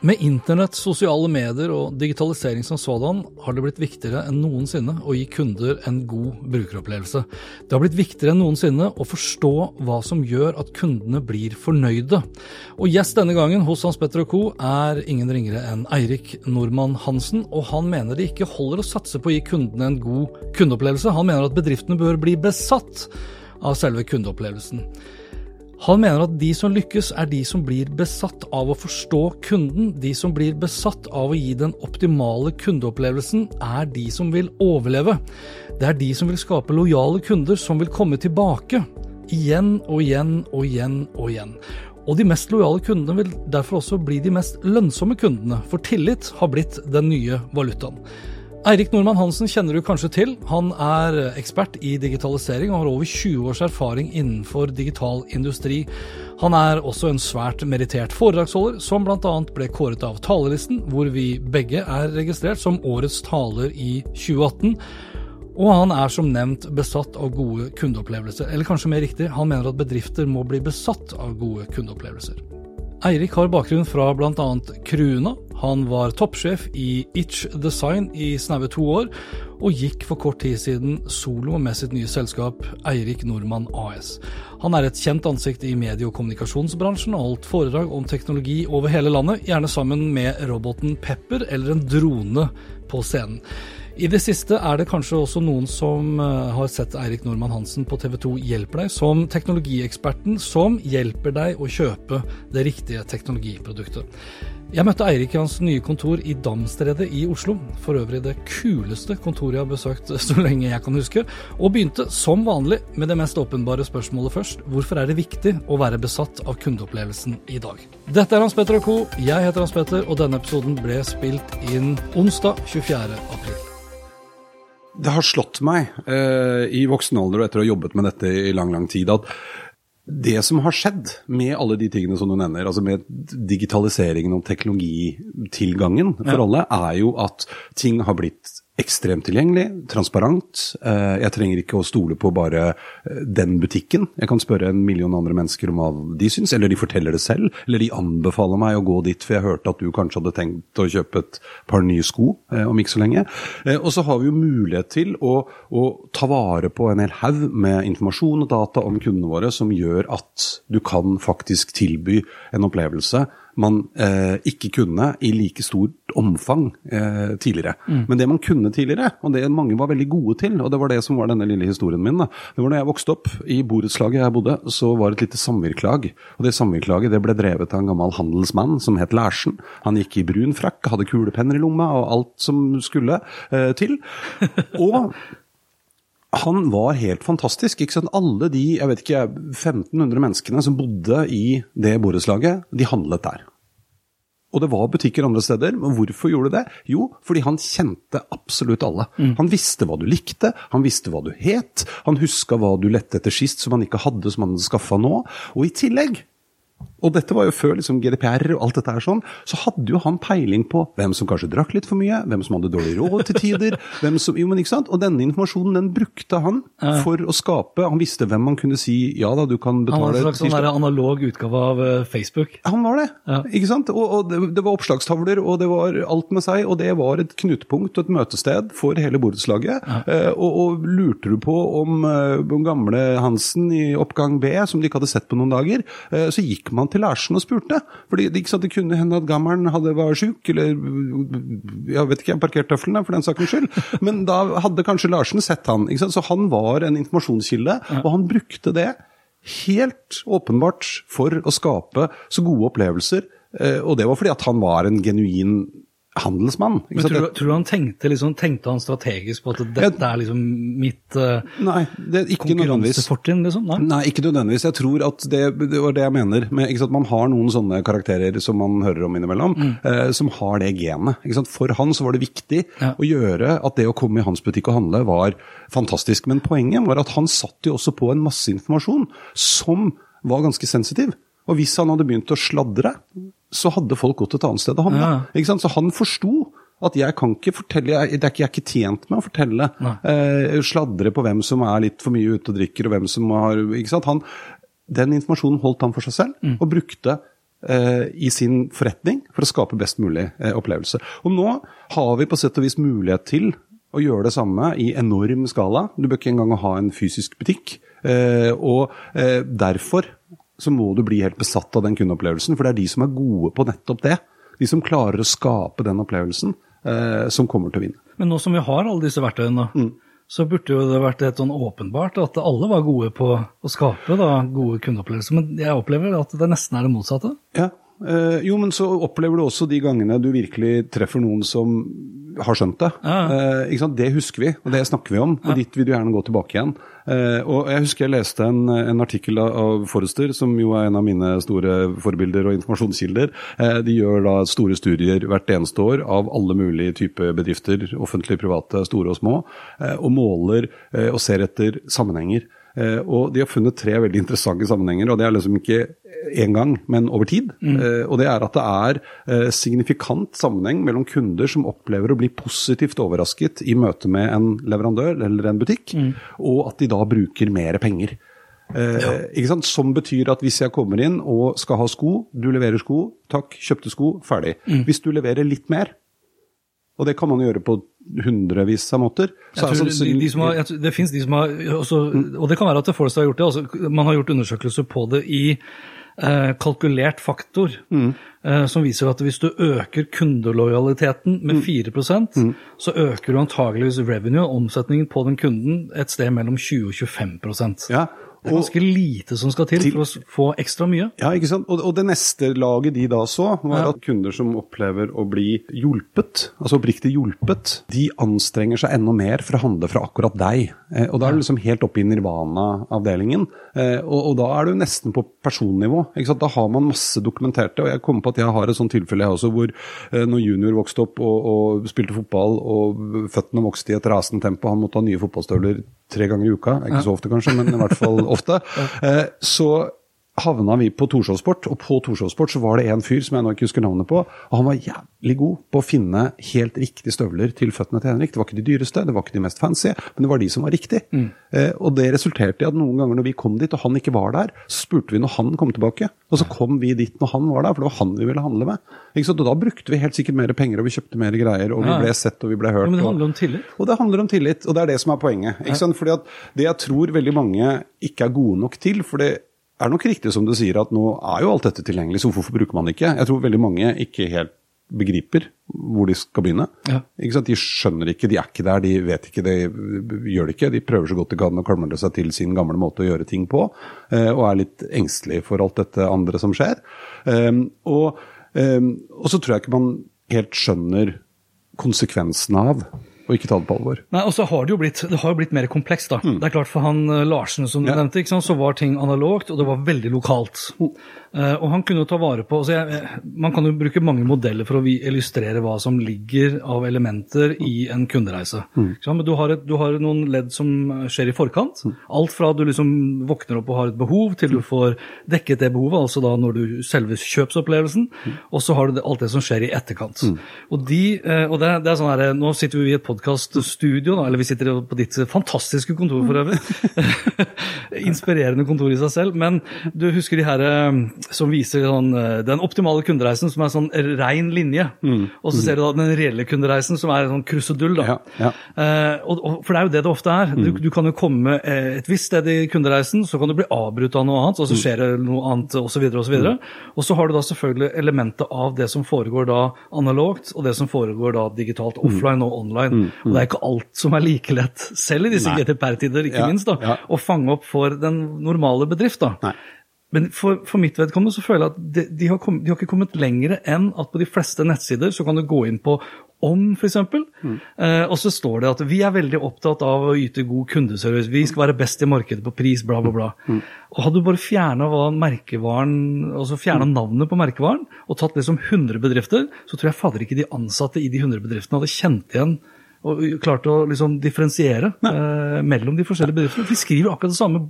Med internett, sosiale medier og digitalisering som sådan har det blitt viktigere enn noensinne å gi kunder en god brukeropplevelse. Det har blitt viktigere enn noensinne å forstå hva som gjør at kundene blir fornøyde. Og Gjest denne gangen hos Hans Petter og Co. er ingen ringere enn Eirik Nordmann Hansen, og han mener det ikke holder å satse på å gi kundene en god kundeopplevelse. Han mener at bedriftene bør bli besatt av selve kundeopplevelsen. Han mener at de som lykkes, er de som blir besatt av å forstå kunden. De som blir besatt av å gi den optimale kundeopplevelsen, er de som vil overleve. Det er de som vil skape lojale kunder som vil komme tilbake. Igjen og igjen og igjen og igjen. Og de mest lojale kundene vil derfor også bli de mest lønnsomme kundene, for tillit har blitt den nye valutaen. Eirik Nordmann Hansen kjenner du kanskje til. Han er ekspert i digitalisering og har over 20 års erfaring innenfor digital industri. Han er også en svært merittert foredragsholder, som bl.a. ble kåret av Talerlisten, hvor vi begge er registrert som årets taler i 2018. Og han er som nevnt besatt av gode kundeopplevelser. Eller kanskje mer riktig, han mener at bedrifter må bli besatt av gode kundeopplevelser. Eirik har bakgrunn fra bl.a. Kruna. Han var toppsjef i Itch Design i snaue to år, og gikk for kort tid siden solo med sitt nye selskap Eirik Nordmann AS. Han er et kjent ansikt i medie- og kommunikasjonsbransjen og holdt foredrag om teknologi over hele landet, gjerne sammen med roboten Pepper eller en drone på scenen. I det siste er det kanskje også noen som eh, har sett Eirik Normann Hansen på TV 2 hjelper deg som teknologieksperten som hjelper deg å kjøpe det riktige teknologiproduktet. Jeg møtte Eirik i hans nye kontor i Damstredet i Oslo, for øvrig det kuleste kontoret jeg har besøkt så lenge jeg kan huske, og begynte som vanlig med det mest åpenbare spørsmålet først. Hvorfor er det viktig å være besatt av kundeopplevelsen i dag? Dette er Hans Petter og co. Jeg heter Hans Petter, og denne episoden ble spilt inn onsdag 24. april. Det har slått meg eh, i voksen alder og etter å ha jobbet med dette i lang, lang tid, at det som har skjedd med alle de tingene som du nevner, altså med digitaliseringen og teknologitilgangen for ja. alle, er jo at ting har blitt ekstremt tilgjengelig, transparent. Eh, jeg trenger ikke å stole på bare eh, den butikken. Jeg kan spørre en million andre mennesker om hva de syns, eller de forteller det selv. Eller de anbefaler meg å gå dit, for jeg hørte at du kanskje hadde tenkt å kjøpe et par nye sko eh, om ikke så lenge. Og så har vi jo mulighet til å, å ta vare på en hel haug med informasjon og data om kundene våre som gjør at du kan faktisk tilby en opplevelse man eh, ikke kunne i like stort omfang eh, tidligere. Mm. Men det man kunne tidligere, og det mange var veldig gode til, og det var det som var denne lille historien min, da. det var da jeg vokste opp, i borettslaget jeg bodde, så var det et lite samvirkelag. Og det samvirkelaget det ble drevet av en gammel handelsmann som het Lærsen. Han gikk i brun frakk, hadde kulepenner i lomma og alt som skulle eh, til. Og han var helt fantastisk. ikke sant? Alle de jeg vet ikke, 1500 menneskene som bodde i det borettslaget, de handlet der. Og det var butikker andre steder, men hvorfor gjorde det? Jo, fordi han kjente absolutt alle. Mm. Han visste hva du likte, han visste hva du het, han huska hva du lette etter sist som han ikke hadde, som han hadde skaffa nå. Og i tillegg og dette var jo før liksom GDPR og alt dette her sånn, så hadde jo han peiling på hvem som kanskje drakk litt for mye, hvem som hadde dårlig råd til tider. hvem som, jo, men ikke sant? Og denne informasjonen den brukte han for å skape Han visste hvem han kunne si ja da, du kan betale Han var en slags sånn analog utgave av uh, Facebook? Han var det, ja. ikke sant? Og, og det, det, var oppslagstavler, og det var alt med seg, og det var et knutepunkt og et møtested for hele borettslaget. Ja. Uh, og, og, lurte du på om om gamle Hansen i oppgang B, som de ikke hadde sett på noen dager, så gikk man til Larsen og spurte. Fordi det, ikke sant, det kunne hende at gammelen hadde, var sjuk, eller jeg vet ikke, parkert tøflene for den sakens skyld. Men da hadde kanskje Larsen sett han. ikke sant, Så han var en informasjonskilde, og han brukte det helt åpenbart for å skape så gode opplevelser Eh, og det var fordi at han var en genuin handelsmann. Men tror, du, tror du han tenkte, liksom, tenkte han strategisk på at dette er liksom mitt uh, nei, det er ikke konkurransefortrinn? Liksom? Nei? nei? ikke nødvendigvis. Jeg tror at det, det var det jeg mener. Sant, man har noen sånne karakterer som man hører om innimellom, mm. uh, som har det genet. For han så var det viktig ja. å gjøre at det å komme i hans butikk og handle var fantastisk. Men poenget var at han satt jo også på en masse informasjon som var ganske sensitiv. Og hvis han hadde begynt å sladre, så hadde folk gått et annet sted å handle. Ja. Så han forsto at jeg kan ikke fortelle, jeg, er ikke, jeg er ikke tjent med å fortelle, eh, sladre på hvem som er litt for mye ute og drikker, og hvem som har ikke sant? Han, Den informasjonen holdt han for seg selv, mm. og brukte eh, i sin forretning for å skape best mulig eh, opplevelse. Og nå har vi på sett og vis mulighet til å gjøre det samme i enorm skala. Du bør ikke engang ha en fysisk butikk. Eh, og derfor så må du bli helt besatt av den kundeopplevelsen. For det er de som er gode på nettopp det. De som klarer å skape den opplevelsen, eh, som kommer til å vinne. Men nå som vi har alle disse verktøyene, mm. så burde jo det vært helt sånn åpenbart at alle var gode på å skape da, gode kundeopplevelser. Men jeg opplever at det nesten er det motsatte. Ja, eh, jo, men så opplever du også de gangene du virkelig treffer noen som har skjønt det. Ja. Eh, det husker vi, og det snakker vi om. Og dit vil du gjerne gå tilbake igjen. Uh, og Jeg husker jeg leste en, en, artikkel av Forrester, som jo er en av mine store forbilder og informasjonskilder. De gjør da store studier hvert eneste år av alle mulige typer bedrifter, offentlige, private, store og små, og måler og ser etter sammenhenger. Eh, og De har funnet tre veldig interessante sammenhenger, og det er liksom ikke én gang, men over tid. Mm. Eh, og det er at det er eh, signifikant sammenheng mellom kunder som opplever å bli positivt overrasket i møte med en leverandør eller en butikk, mm. og at de da bruker mer penger. Ja. Som betyr at hvis jeg kommer inn og skal ha sko, du leverer sko, takk, kjøpte sko, ferdig. Mm. Hvis du leverer litt mer, og det kan man gjøre på hundrevis av måter. De, de har, det finnes de som har også, Og det kan være at Forrest har gjort det. Altså, man har gjort undersøkelser på det i eh, kalkulert faktor. Mm. Eh, som viser at hvis du øker kundelojaliteten med 4 mm. mm. så øker du antageligvis revenue, omsetningen på den kunden, et sted mellom 20 og 25 ja, det er ganske lite som skal til, for å få ekstra mye. Ja, ikke sant. Og, og det neste laget de da så, var ja. at kunder som opplever å bli hjulpet, altså oppriktig hjulpet, de anstrenger seg enda mer for å handle fra akkurat deg. Eh, og da er du liksom helt oppe i nirvana-avdelingen. Eh, og, og, da er du nesten på personnivå. ikke sant? Da har man masse dokumenterte. Og jeg kommer på at jeg har et sånt tilfelle jeg også, hvor eh, når junior vokste opp og, og spilte fotball, og føttene vokste i et rasende tempo, han måtte ha nye fotballstøvler tre ganger i uka, ikke så ofte kanskje, men i hvert fall ofte, eh, så havna vi på Torshov-sport, og på Torshov-sport så var det en fyr som jeg nå ikke husker navnet på, og han var jævlig god på å finne helt riktige støvler til føttene til Henrik. Det var ikke de dyreste, det var ikke de mest fancy, men det var de som var riktige. Mm. Eh, og det resulterte i at noen ganger når vi kom dit og han ikke var der, så spurte vi når han kom tilbake. Og så kom vi dit når han var der, for det var han vi ville handle med. Ikke sant? Og da brukte vi helt sikkert mer penger, og vi kjøpte mer greier, og vi ble sett og vi ble hørt. Ja, men det handler om tillit? Og, og det handler om tillit, og det er det som er poenget. Ikke sant? Fordi at det jeg tror veldig mange ikke er gode nok til, for det er det nok riktig som du sier at nå er jo alt dette tilgjengelig, så hvorfor bruker man det ikke? Jeg tror veldig mange ikke helt begriper hvor de skal begynne. Ja. De skjønner ikke, de er ikke der, de vet ikke, de gjør det ikke. De prøver så godt de kan å klamre seg til sin gamle måte å gjøre ting på, eh, og er litt engstelige for alt dette andre som skjer. Ehm, og, ehm, og så tror jeg ikke man helt skjønner konsekvensen av og ikke ta det på alvor. Nei, og så har det jo blitt, det har jo blitt mer komplekst, da. Mm. Det er klart For han eh, Larsen som du ja. nevnte, så var ting analogt, og det var veldig lokalt. Mm. Uh, og han kunne ta vare på altså jeg, Man kan jo bruke mange modeller for å illustrere hva som ligger av elementer i en kundereise. Mm. Men du har, et, du har, noen ledd som skjer i forkant. Mm. Alt fra du liksom våkner opp og har et behov, til du mm. får dekket det behovet, altså da når du selve kjøpsopplevelsen. Mm. Og så har du alt det som skjer i etterkant. Mm. Og, de, uh, og det, det, er sånn her, Nå sitter vi i et podkaststudio, eller vi sitter på ditt fantastiske kontor for øvrig. Inspirerende kontor i seg selv. Men du husker de her som viser sånn, eh, den optimale kundereisen som er sånn rein linje. Mm. Og så ser du da den reelle kundereisen som er en sånn krusedull. da. Ja, ja. Eh, og, og, for det er jo det det ofte er. Mm. Du, du, kan jo komme eh, et visst sted i kundereisen, så kan du bli avbrutt av noe annet, og så mm. skjer det noe annet osv. Og, så videre, mm. og så har du da selvfølgelig elementet av det som foregår da analogt, og det som foregår da digitalt mm. offline og online. Mm. Og det er ikke alt som er like lett, selv i disse GTPR-tider, ikke ja, minst, da, å fange opp for den normale bedrift. da. Nei. Men for, for, mitt vedkommende så føler jeg at de, de, har kommet, de, har ikke kommet lenger enn at på de fleste nettsider så kan du gå inn på om, f.eks. Mm. Eh, og så står det at vi er veldig opptatt av å yte god kundeservice. Vi skal være best i markedet på pris, bla, bla, bla. Mm. Og Hadde du bare fjerna merkevaren, altså fjerna mm. navnet på merkevaren og tatt det som 100 bedrifter, så tror jeg fader ikke de ansatte i de 100 bedriftene hadde kjent igjen og klart å liksom differensiere eh, mellom de forskjellige bedriftene. De skriver akkurat det samme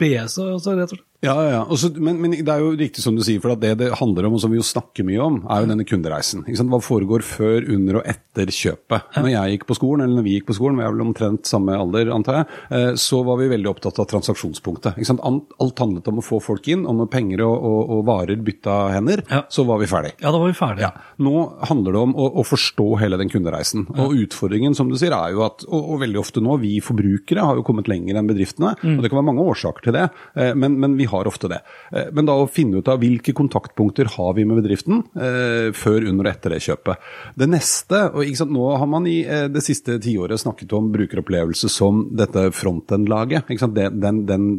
BS-et, altså, rett og slett. Ja, ja. Også, men, men, det er jo riktig som du sier, for det det handler om, og som vi jo snakker mye om, er jo denne kundereisen. Hva foregår før, under og etter kjøpet. Når jeg gikk på skolen, eller når vi gikk på skolen, vi er vel omtrent samme alder, antar jeg, eh, så var vi veldig opptatt av transaksjonspunktet. Alt handlet om å få folk inn, og når penger og, og, og varer bytta hender, ja. så var vi ferdig. Ja, da var vi ferdig. Ja. Nå handler det om å, å forstå hele den kundereisen. Og utfordringen, som du sier, er jo at, og, og, veldig ofte nå, vi forbrukere har jo kommet lenger enn bedriftene, mm. og det kan være mange årsaker til det, eh, men, men vi har ofte det. Eh, men da å finne ut av hvilke kontaktpunkter har vi med bedriften eh, før, under og etter det kjøpet. Det neste, og sant, Nå har man i eh, det siste tiåret snakket om brukeropplevelse som dette frontend-laget. Den, den,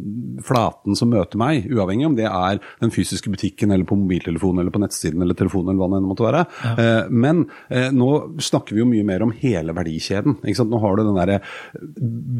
flaten som møter meg, uavhengig om det er den fysiske butikken eller på mobiltelefonen eller på nettsiden eller telefonen eller hva det måtte være. Ja. Men nå snakker vi jo mye mer om hele verdikjeden. Nå har du den derre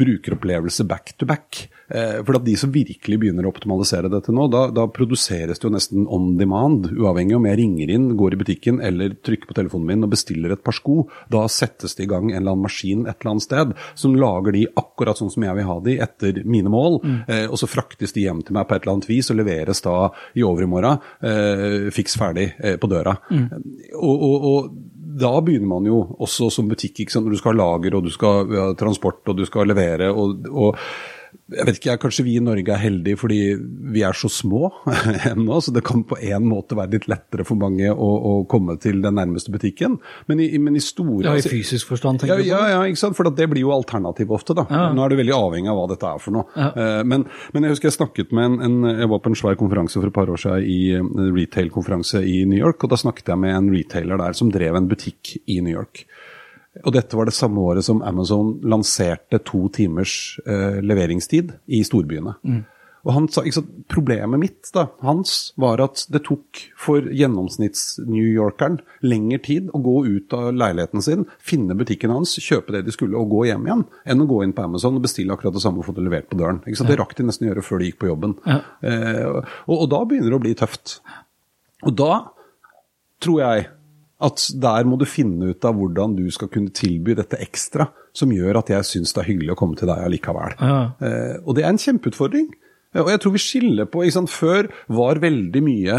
brukeropplevelse back to back. For at de som virkelig begynner å optimalisere dette nå, da, da, produseres det jo nesten on demand. Uavhengig om jeg ringer inn, går i butikken eller trykker på telefonen min og bestiller et par sko. Da settes det i gang en eller annen maskin et eller annet sted som lager de akkurat sånn som jeg vil ha de etter mine mål. Mm. Eh, og så fraktes de hjem til meg på et eller annet vis og leveres da i overmorgen eh, fiks ferdig eh, på døra. Mm. Og, og, og da begynner man jo også som butikk, når du skal ha lager og du skal ha transport og du skal levere. og, og jeg vet ikke, Kanskje vi i Norge er heldige fordi vi er så små ennå, så det kan på en måte være litt lettere for mange å, å komme til den nærmeste butikken. Men i, men i store Ja, I fysisk forstand, tenker du ja, på? Ja, ikke sant? for det blir jo alternativet ofte. da. Ja. Nå er du veldig avhengig av hva dette er for noe. Ja. Eh, men, men, jeg husker jeg snakket med en, en, Jeg var på en svær konferanse for et par år siden i en retail-konferanse i New York, og da snakket jeg med en retailer der som drev en butikk i New York. Og dette var det samme året som Amazon lanserte to timers eh, leveringstid i storbyene. Mm. Og han sa, sant, Problemet mitt da, hans var at det tok for gjennomsnitts-New Yorkeren lengre tid å gå ut av leiligheten sin, finne butikken hans, kjøpe det de skulle og gå hjem igjen, enn å gå inn på Amazon og bestille akkurat det samme og få det levert på døren. Sant? Det rakk de nesten å gjøre før de gikk på jobben. Ja. Eh, og, og da begynner det å bli tøft. Og da tror jeg at der må du finne ut av hvordan du skal kunne tilby dette ekstra, som gjør at jeg syns det er hyggelig å komme til deg allikevel. Ja. Eh, og det er en kjempeutfordring. Og jeg tror vi skiller på ikke sant? Før var veldig mye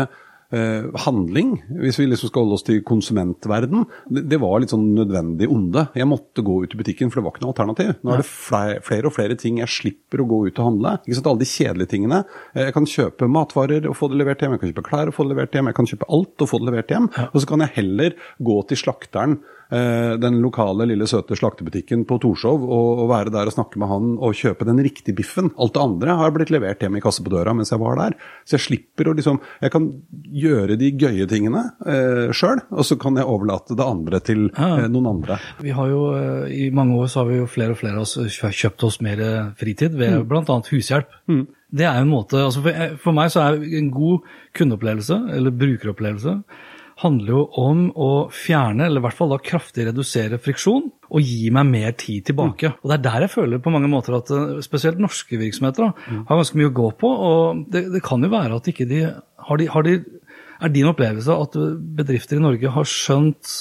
eh, handling, hvis vi liksom skal holde oss til konsumentverden, det, det, var litt sånn nødvendig onde. Jeg måtte gå ut i butikken, for det var ikke noe alternativ. Nå er det flere, flere og flere ting jeg slipper å gå ut og handle. Ikke sant, Alle de kjedelige tingene. Eh, jeg kan kjøpe matvarer og få det levert hjem, jeg kan kjøpe klær og få det levert hjem, jeg kan kjøpe alt og få det levert hjem. Og så kan jeg heller gå til slakteren den lokale, lille, søte slaktebutikken på Torshov og, og, være der og snakke med han og kjøpe den riktige biffen. Alt det andre har blitt levert hjem i kasse på døra mens jeg var der. Så jeg slipper å liksom Jeg kan gjøre de gøye tingene eh, sjøl, og så kan jeg overlate det andre til eh, noen andre. Vi har jo, eh, I mange år så har vi jo flere og flere av oss kjøpt oss mer fritid ved mm. bl.a. hushjelp. Mm. Det er en måte, altså for, for meg så er en god kundeopplevelse, eller brukeropplevelse, handler jo om å fjerne, eller i hvert fall da kraftig redusere friksjon, og gi meg mer tid tilbake. Mm. Og Det er der jeg føler på mange måter at eh, spesielt norske virksomheter da, mm. har ganske mye å gå på. og Det, det kan jo være at ikke de har, de har de Er din opplevelse at bedrifter i Norge har skjønt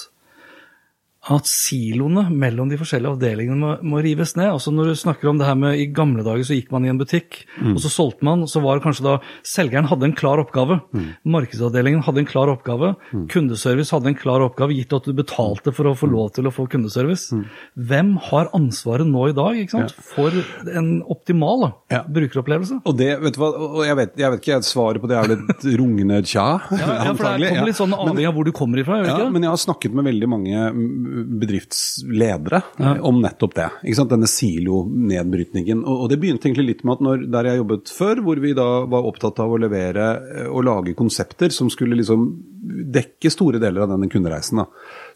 at siloene mellom de forskjellige avdelingene må, må, rives ned. Altså Når du snakker om det her med i gamle dager så gikk man i en butikk, mm. og så solgte man, så var det kanskje da selgeren hadde en klar oppgave. Mm. Markedsavdelingen hadde en klar oppgave. Mm. Kundeservice hadde en klar oppgave, gitt at du betalte for å få lov til å få kundeservice. Mm. Hvem har ansvaret nå i dag ikke? Ja. for en optimal da, ja. brukeropplevelse? Og det, vet du hva, og jeg vet, jeg vet ikke, svaret på det er vel et rungende tja. ja, ja, for det kommer litt sånn avhengig av hvor du kommer ifra. Ja, men jeg har snakket med veldig mange bedriftsledere ja. om nettopp det. Denne silonedbrytningen. Og, og, det begynte egentlig litt med at når, der jeg jobbet før, hvor vi da var opptatt av å levere eh, og lage konsepter som skulle liksom dekke store deler av denne kundereisen, da,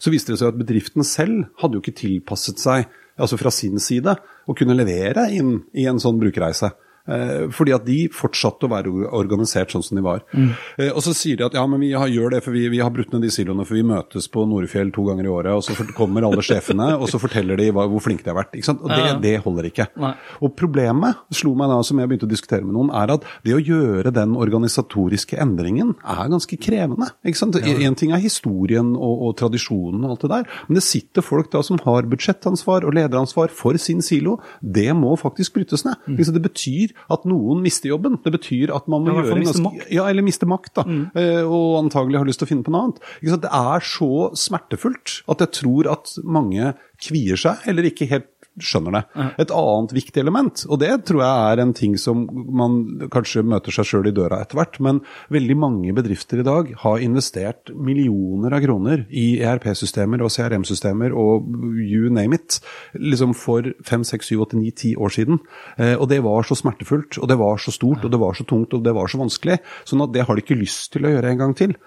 så viste det seg at bedriften selv hadde jo ikke tilpasset seg, altså fra sin side, å kunne levere inn i en sånn brukerreise. Eh, fordi at de fortsatte å være organisert sånn som de var. Mm. Eh, og så sier de at ja, men vi har, gjør det for vi, vi har brutt ned de siloene for vi møtes på Nordfjell to ganger i året, og så kommer alle sjefene og så forteller de hva, hvor flinke de har vært. ikke sant? Og det, det holder ikke. Nei. Og problemet slo meg da, som jeg begynte å diskutere med noen, er at det å gjøre den organisatoriske endringen er ganske krevende. ikke sant? Ja. En ting er historien og, og tradisjonen og alt det der, men det sitter folk da som har budsjettansvar og lederansvar for sin silo. Det må faktisk brytes ned. Mm. Det betyr at noen mister jobben. Det betyr at man må gjøre miste makt. Ja, eller miste makt, da. Mm. Eh, og antagelig har lyst til å finne på noe annet. Det er så smertefullt at jeg tror at mange kvier seg, eller ikke helt skjønner det. Et annet viktig element, og det tror jeg er en ting som man kanskje møter seg sjøl i døra etter hvert, men veldig mange bedrifter i dag har investert millioner av kroner i ERP-systemer og CRM-systemer og you name it, liksom for fem, seks, syv, åtte, ni, ti år siden. Eh, og det var så smertefullt, og det var så stort, og det var så tungt, og det var så vanskelig. Sånn at det har de ikke lyst til å gjøre en gang til.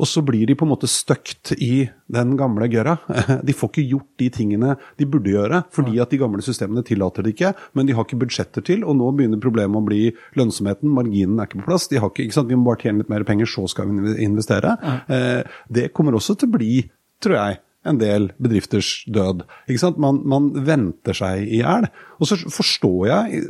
Og så blir de på en måte støkt i den gamle gørra. De får ikke gjort de tingene de burde gjøre, fordi at de gamle systemene tillater det ikke. Men de har ikke budsjetter til, og nå begynner problemet å bli lønnsomheten. Marginen er ikke på plass. De har ikke, ikke sant? Vi må bare tjene litt mer penger, så skal vi investere. Eh, det kommer også til å bli, tror jeg, en del bedrifters død. Man, man, venter seg i hjel. Og så forstår jeg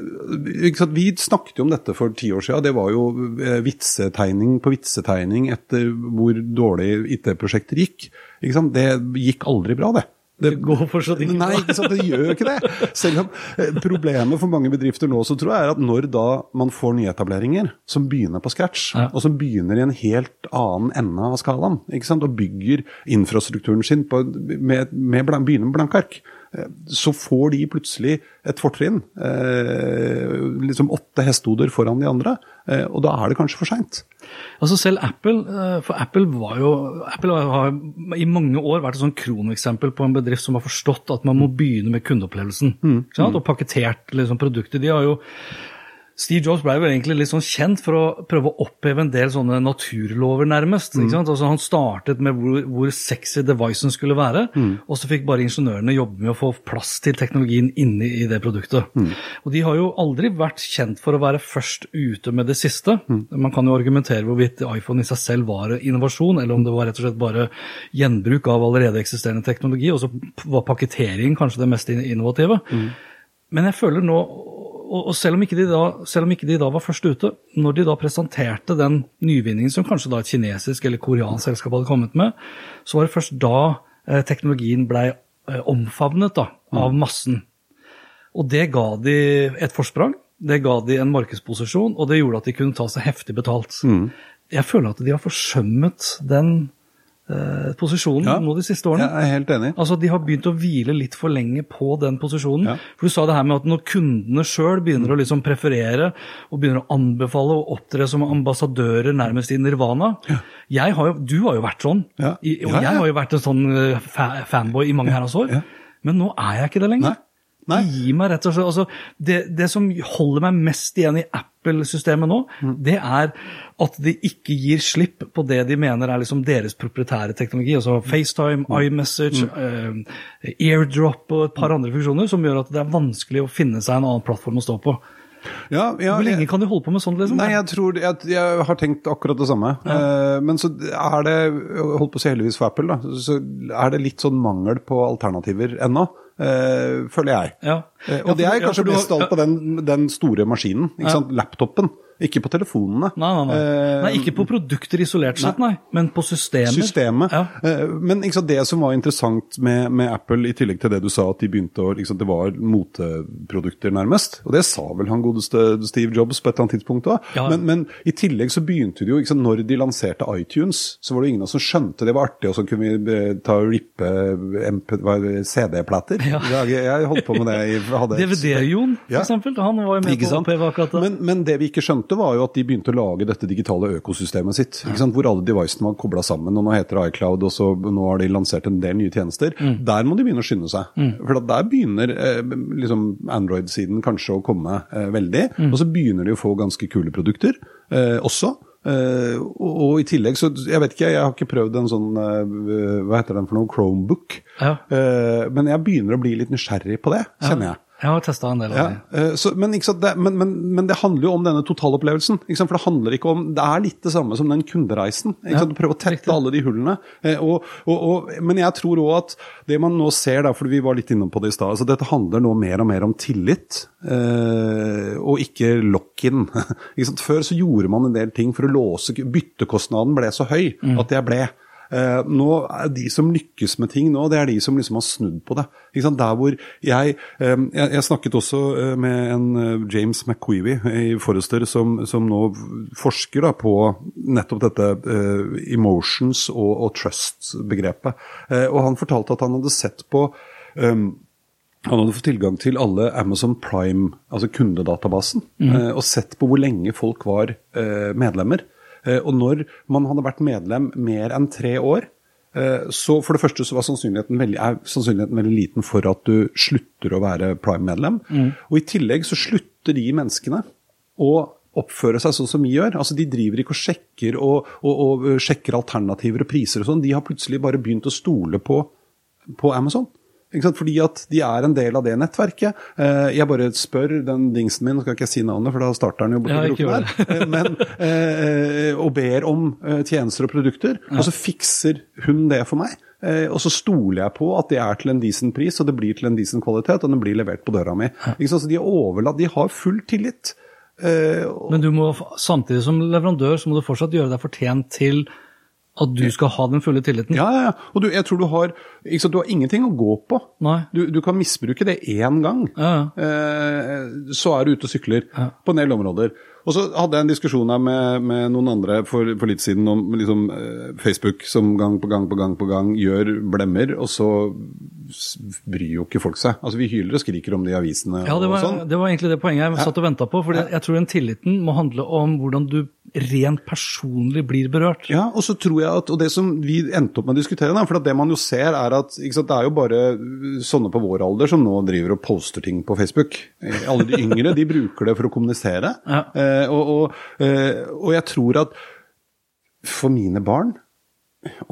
Vi snakket jo om dette for ti år siden. Det var jo eh, vitsetegning på vitsetegning etter hvor dårlig IT-prosjekter gikk. Det gikk aldri bra, det. Det går fortsatt ikke. Nei, ikke sant, det gjør jo ikke det. Selv om eh, Problemet for mange bedrifter nå så tror jeg er at når da man får nyetableringer som begynner på scratch, ja. og som begynner i en helt annen ende av skalaen, ikke sant, og bygger infrastrukturen sin på, med, med, begynner med blanke ark, så får de plutselig et fortrinn. Eh, liksom åtte hestehoder foran de andre. Eh, og da er det kanskje for seint. Altså selv Apple, for Apple var jo Apple har i mange år vært et sånn kroneksempel på en bedrift som har forstått at man må begynne med kundeopplevelsen. Mm. Og pakketert liksom, produkter. De har jo Steve Jobs ble jo egentlig litt sånn kjent for å prøve å oppheve en del sånne naturlover, nærmest. Mm. Altså, han startet med hvor, hvor sexy devicen skulle være, mm. og så fikk bare ingeniørene jobbe med å få plass til teknologien inni i det produktet. Mm. Og de har jo aldri vært kjent for å være først ute med det siste. Mm. Man kan jo argumentere hvorvidt iPhone i seg selv var innovasjon, eller om det var rett og slett bare gjenbruk av allerede eksisterende teknologi, og så var pakketering kanskje det mest innovative. Mm. Men jeg føler nå og, selv, om da, selv, om ikke de da var først ute, når de da presenterte den nyvinningen som kanskje da et kinesisk eller koreansk selskap hadde kommet med, så var det først da eh, teknologien blei eh, omfavnet da, av mm. massen. Og det ga de et forsprang, det ga de en markedsposisjon, og det gjorde at de kunne ta seg heftig betalt. Mm. Jeg føler at de har forsømmet den posisjonen ja, nå de siste årene. Jeg er helt enig. Altså, De har begynt å hvile litt for lenge på den posisjonen. Ja. For Du sa det her med at når kundene sjøl begynner å liksom preferere og begynner å anbefale å opptre som ambassadører nærmest i nirvana ja. har jo, Du har jo vært sånn, og jeg har jo vært en sånn fa fanboy i mange herrens år. Men nå er jeg ikke det lenger. Nei. Nei. Gi meg rett og slett, altså, det, det, som holder meg mest igjen i Apple-systemet nå, mm. det er at de ikke gir slipp på det de mener er liksom deres proprietære teknologi. altså FaceTime, mm. iMessage, mm. uh, AirDrop og et par andre funksjoner som gjør at det er vanskelig å finne seg en annen plattform å stå på. Ja, ja, Hvor lenge kan de holde på med sånt? Liksom? Nei, jeg tror, jeg, jeg, har tenkt akkurat det samme. Ja. Uh, men så er det, holdt på å si heldigvis for Apple, da, så er det litt sånn mangel på alternativer ennå. Uh, føler jeg. Ja. Uh, og det er kanskje mest alt på den, den store maskinen, ikke sant? laptopen. Ikke på telefonene. Nei, nei, nei. Eh, nei Ikke på produkter isolert sett, nei, men på systemer. Systemet. Ja. Eh, men liksom, det som var interessant med, med, Apple, i tillegg til det du sa, at de begynte å liksom, Det var moteprodukter, nærmest. Og det sa vel han godeste Steve Jobs på et eller annet tidspunkt òg. Ja. Men, men, i tillegg så begynte det jo liksom, Når de lanserte iTunes, så var det ingen som skjønte det var artig, og så kunne vi eh, ta og rippe CD-plater. Ja. Jeg, jeg, holdt på med det. DVD-Jon, for eksempel. Han var jo med på på akkurat det. Men, men det vi ikke skjønte skjønte, var jo at de begynte å lage dette digitale økosystemet sitt. Hvor alle devicene var kobla sammen. og Nå heter det iCloud, og så nå har de lansert en del nye tjenester. Mm. Der må de begynne å skynde seg. Mm. For der begynner eh, liksom Android-siden kanskje å komme eh, veldig. Mm. Og så begynner de å få ganske kule produkter eh, også. Uh, og, og, i tillegg så Jeg vet ikke, jeg har ikke prøvd en sånn uh, Hva heter den for noe? Chromebook. Ja. Uh, men jeg begynner å bli litt nysgjerrig på det, kjenner jeg. Jeg har testa en del av Ja, de. eh, så, men, sant, det, men, men, men det handler jo om denne totalopplevelsen. For det handler ikke om Det er litt det samme som den kundereisen. Ja? Prøve å tette riktig. alle de hullene. Eh, og, og, og, men jeg tror òg at det man nå ser, da, for vi var litt inne på det i stad altså Dette handler nå mer og mer om tillit, eh, og ikke lock-in. Før så gjorde man en del ting for å låse Byttekostnaden ble så høy at jeg ble. Eh, nå De som lykkes med ting nå, det er de som liksom har snudd på det. Der hvor jeg, jeg snakket også eh, med en eh, James McQueevy i Forrester, som, som nå forsker da, på nettopp dette eh, emotions og, og trust-begrepet. Og Han fortalte at han hadde sett på um, han hadde fått tilgang til alle Amazon Prime, altså kundedatabasen, mm. og sett på hvor lenge folk var medlemmer. Og når man hadde vært medlem mer enn tre år, så for det første så var sannsynligheten veldig, er sannsynligheten veldig liten for at du slutter å være Prime-medlem. Og i tillegg så slutter de menneskene å oppføre seg sånn som vi gjør. Altså De driver ikke og sjekker og, og, og sjekker alternativer og priser og sånn. De har plutselig bare begynt å stole på, på Amazon. Fordi at de er en del av det nettverket. Eh, jeg bare spør den dingsen min, nå skal ikke jeg si navnet, for da starter den jo borti der. her. Eh, Men, eh, og ber om tjenester og produkter, og så fikser hun det for meg. Eh, og så stoler jeg på at det er til en decent pris, og det blir til en decent kvalitet, og den blir levert på døra mi. Så de er overlatt, de har full tillit. Men du må, samtidig som leverandør så må du fortsatt gjøre deg fortjent til at du skal ha den fulle tilliten. Ja, ja, ja. Og du, jeg tror du har sant, Du har ingenting å gå på. Du, du kan misbruke det én gang, Ja, ja. eh, så er du ute og sykler på en del områder. Og så hadde jeg en diskusjon her med, med noen andre for, for litt siden om liksom, eh, Facebook som gang på gang på gang på gang gjør blemmer, og så bryr jo ikke folk seg. Altså Vi hyler og skriker om de avisene Ja, det og var, sånn. det var egentlig det poenget jeg satt og venta på. For jeg tror den tilliten må handle om hvordan du rent personlig blir berørt. Ja, og så tror jeg at, og det som vi endte opp med å diskutere, da, for det man jo ser er at sant, det er jo bare sånne på vår alder som nå driver og poster ting på Facebook. Eh, Alle de yngre de bruker det for å kommunisere. Ja. Eh, og, og, eh, og jeg tror at for mine barn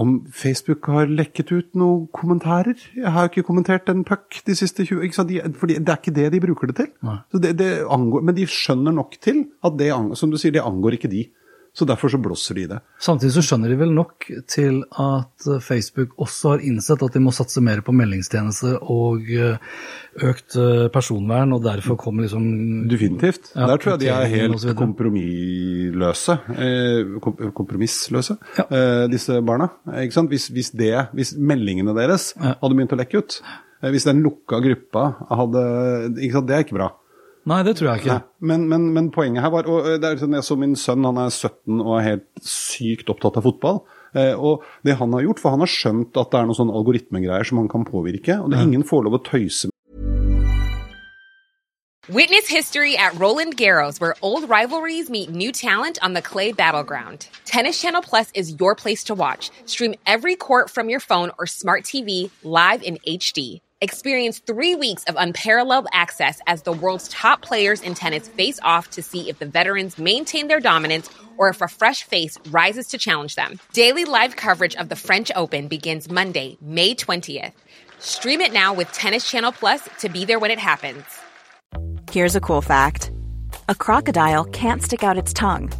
om Facebook har lekket ut noen kommentarer Jeg har jo ikke kommentert en puck de siste 20 ikke? De, fordi Det er ikke det de bruker det til. Så det, det angår, men de skjønner nok til at det, angår, som du sier, det angår ikke de. Så derfor så blåser de i det. Samtidig så skjønner de vel nok til at eh, Facebook også har innsett at de må satse mer på meldingstjenester og eh, økt eh, personvern, og derfor kommer liksom Definitivt. Ja, Der tror jeg de er helt kompromissløse. Kompromissløse, Ja. disse barna. Ikke sant? Hvis, hvis, det, hvis meldingene deres hadde begynt å lekke ut, hvis den lukka gruppa hadde ikke sant? Det er ikke bra. Nei, det tror jeg ikke. Men, men, men poenget her var og det er sånn, Jeg så min sønn, han er 17 og er helt sykt opptatt av fotball. Eh, og det han har gjort, for han har skjønt at det er noen sånne algoritmegreier som han kan påvirke. Og det er ingen får lov å tøyse med. Witness history at Roland Garros, where old rivalries meet new talent on the clay battleground. Tennis Channel Plus is your place to watch. Stream every court from your phone or smart TV live in HD. Experience three weeks of unparalleled access as the world's top players in tennis face off to see if the veterans maintain their dominance or if a fresh face rises to challenge them. Daily live coverage of the French Open begins Monday, May 20th. Stream it now with Tennis Channel Plus to be there when it happens. Here's a cool fact a crocodile can't stick out its tongue.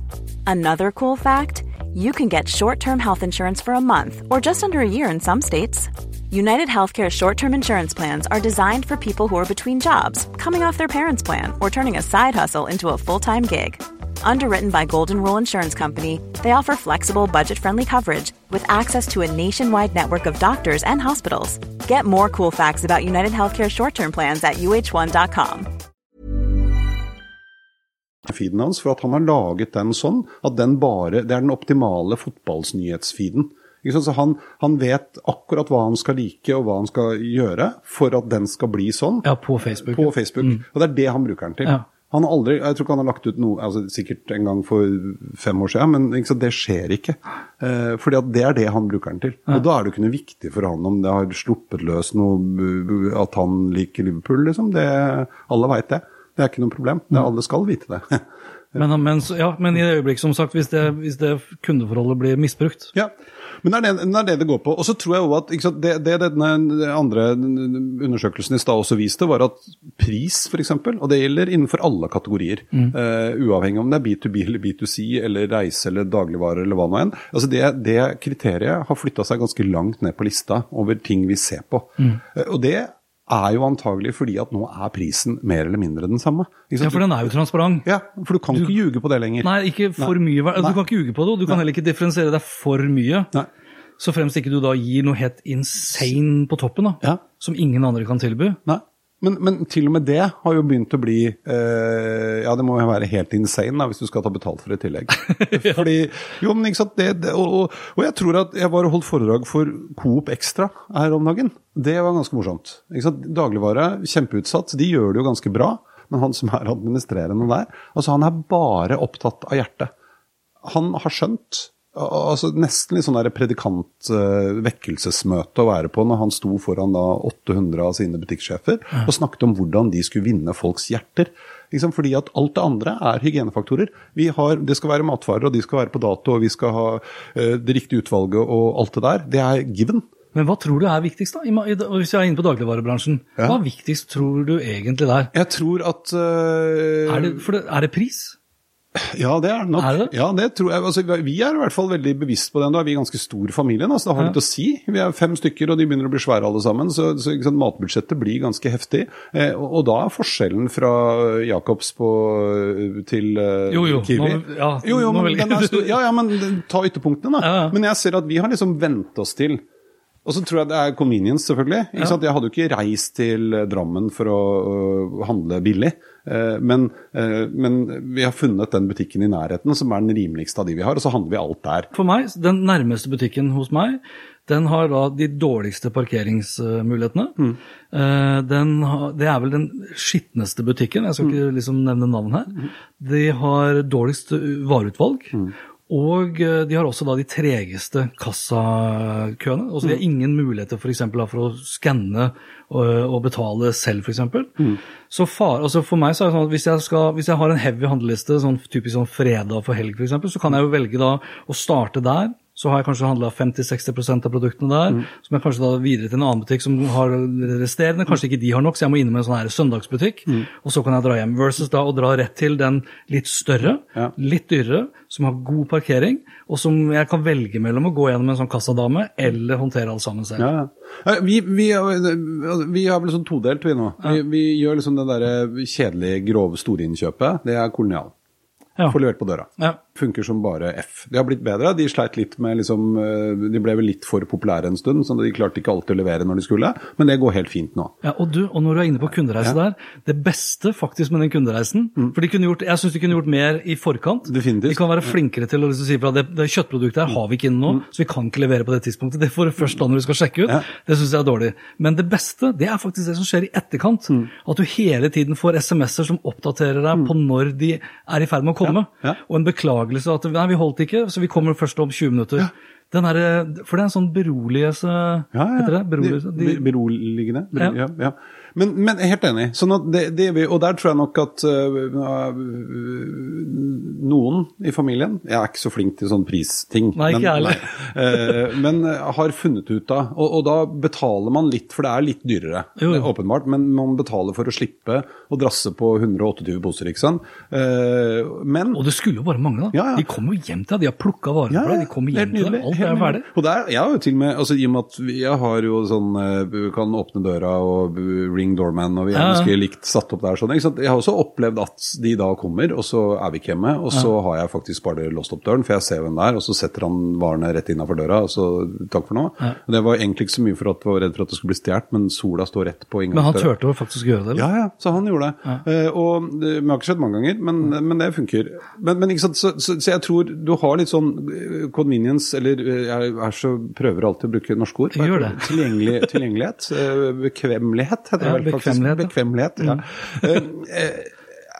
Another cool fact you can get short term health insurance for a month or just under a year in some states. United Healthcare short term insurance plans are designed for people who are between jobs, coming off their parents' plan, or turning a side hustle into a full time gig. Underwritten by Golden Rule Insurance Company, they offer flexible, budget friendly coverage with access to a nationwide network of doctors and hospitals. Get more cool facts about United Healthcare short term plans at uh1.com. feeden hans, for at han har laget den sånn at den bare, det er den optimale fotballsnyhetsfeeden. Så han, han vet akkurat hva han skal like og hva han skal gjøre for at den skal bli sånn Ja, på Facebook. på Facebook. Og det er det han bruker den til. Ja. Han har aldri, Jeg tror ikke han har lagt ut noe, altså sikkert en gang for fem år siden, men ikke sant, det skjer ikke. Eh, fordi at det er det han bruker den til. Og da er det ikke noe viktig for han om det har sluppet løs noe, at han liker Liverpool, liksom. Det, alle veit det. Det er ikke noe problem. Det, alle skal vite det. Men, men, ja, men i det øyeblikk, som sagt, hvis det, hvis det kundeforholdet blir misbrukt Ja, men det er det det, er det, det går på. Og så tror jeg også at sant, det, det denne andre undersøkelsen i stad også viste, var at pris f.eks., og det gjelder innenfor alle kategorier, eh, uavhengig om det er B2B eller B2C eller reise eller dagligvarer eller hva nå enn, altså det, det kriteriet har flytta seg ganske langt ned på lista over ting vi ser på. Eh, og det er jo antagelig fordi at nå er prisen mer eller mindre den samme. Ja, for den er jo transparent. Ja, for du kan ikke ljuge på det lenger. Nei, ikke for mye. Du Nei. kan ikke ljuge på det, og du kan heller ikke differensiere deg for mye. Nei. Så fremst ikke du da gir noe helt insane på toppen, da, Ja. som ingen andre kan tilby. Nei. Men, men til og med det har jo begynt å bli eh, Ja, det må jo være helt insane da, hvis du skal ta betalt for et tillegg. Fordi, jo, men ikke sant, det, det, og, og, og jeg tror at jeg var holdt foredrag for Coop Extra her om dagen. Det var ganske morsomt. Ikke sant? Dagligvare, kjempeutsatt. De gjør det jo ganske bra. Men han som er administrerende der, altså han er bare opptatt av hjertet. Han har skjønt altså Nesten litt sånn predikantvekkelsesmøte predikant-vekkelsesmøte å være på når han sto foran da 800 av sine butikksjefer og snakket om hvordan de skulle vinne folks hjerter. Liksom fordi at alt det andre er hygienefaktorer. Vi har, det skal være matvarer, og de skal være på dato, og vi skal ha eh, det riktige utvalget og alt det der. Det er given. Men hva tror du er viktigst, da? Hvis jeg er inne på dagligvarebransjen, Ja. hva er viktigst tror du egentlig der? Jeg tror at uh... Er det, det, er det pris? Ja, det er det nok. Er det? Ja, det tror jeg. Altså, vi er i hvert fall veldig bevisst på det. Nå er vi ganske stor familie, da, så det har Ja. litt å si. Vi er fem stykker, og de begynner å bli svære alle sammen. Så, så sant, matbudsjettet blir ganske heftig. Eh, og, og da er forskjellen fra Jacobs på, til eh, Jo, jo, Kiwi nå- ja, jo, jo, men stor. Ja, ja, men ta ytterpunktene, da. Men jeg ser at vi har liksom vent oss til og så tror jeg det er convenience, selvfølgelig. Ikke sant? Jeg hadde jo ikke reist til Drammen for å uh, handle billig. Eh, Men, eh, men vi har funnet den butikken i nærheten som er den rimeligste av de vi har, og så handler vi alt der. For meg, den nærmeste butikken hos meg, den har da de dårligste parkeringsmulighetene. Mm. Eh, Den har, det er vel den skitneste butikken, jeg skal Mm. ikke liksom nevne navn her. De har dårligst vareutvalg. Mm. Og eh, de har også da de tregeste kassakøene. Altså de Mm. har ingen muligheter for, eksempel, for å skanne og, og betale selv, f.eks. Mm. Så far, altså for meg så er det sånn at hvis jeg, skal, hvis jeg har en heavy handleliste, sånn typisk sånn fredag for helg f.eks., så kan jeg jo velge da å starte der. Så har jeg kanskje handla 50-60% av produktene der. Mm. Som jeg kanskje da videre til en annen butikk som har resterende. Kanskje ikke de har nok, så jeg må innom en sånn her søndagsbutikk. Mm. Og så kan jeg dra hjem. Versus da å dra rett til den litt større, Ja. litt dyrere, som har god parkering, og som jeg kan velge mellom å gå gjennom en sånn kassadame eller håndtere alt sammen selv. Ja, ja. Vi, vi, vi har vel sånn todelt, vi nå. Vi, vi gjør liksom det der kjedelige, grove storinnkjøpet. Det er kolonial. Ja. Får levert på døra. Ja. Funker som bare F. De har blitt bedre. De sleit litt med liksom eh, De ble vel litt for populære en stund, så de klarte ikke alltid å levere når de skulle. Men det går helt fint nå. Ja, og, du, og når du er inne på kundereise der, det beste faktisk med den kundereisen For de kunne gjort, Jeg syns de kunne gjort mer i forkant. Definitivt. De kan være flinkere til å liksom si fra det, det kjøttproduktet her har vi ikke inne nå, så vi kan ikke levere på det tidspunktet. Det får du først da når du skal sjekke ut. Ja. Det syns jeg er dårlig. Men det beste det er faktisk det som skjer i etterkant. At du hele tiden får SMS-er som oppdaterer deg på når de er i ferd med å komme. Ja, ja. Og en beklagelse at nei, vi holdt ikke, så vi kommer først om 20 minutter. Den er, for det er en sånn beroligelse Ja, ja. Heter det? Beroligelse? De, beroligende. Bero, Ja. ja. Men, men helt enig. Sånn det, det vi, og der tror jeg nok at uh, noen i familien Jeg er ikke så flink til sånn pristing. Nei, ikke jeg heller. Eh, men har funnet ut av og, og da betaler man litt, for det er litt dyrere, Jo, åpenbart. Men man betaler for å slippe å drasse på 128 poser, ikke sant. Uh, men Og det skulle jo bare mangle, da. Ja, ja. De kommer jo hjem til deg, de har plukka varene Ja, for deg, de kommer hjem til deg, alt er ferdig. Og der, jeg har jo til og med, altså I og med at jeg har jo sånn eh, Kan åpne døra og eh, ring doorman, og vi er Ja, ja. ganske likt satt opp der. sånn? Jeg har også opplevd at de da kommer, og så er vi ikke hjemme. Og så har jeg faktisk bare låst opp døren, for jeg ser hvem det er, og så setter han varene rett innafor døra, og så takk for nå. Og Det var egentlig ikke så mye for at jeg var redd for at det skulle bli stjålet, men sola står rett på Men han turte å faktisk gjøre det. eller? Ja, ja, så han gjorde det. Uh, og det har ikke skjedd mange ganger, men, men det funker. Men, men så, så, så jeg tror du har litt sånn eh, convenience, eller eh, jeg er så prøver alltid å bruke norske ord. Tilgjengelig, tilgjengelighet. Bekvemmelighet heter det Ja, vel faktisk. bekvemmelighet, ja. Bekvemmelighet, ja. Eh, eh,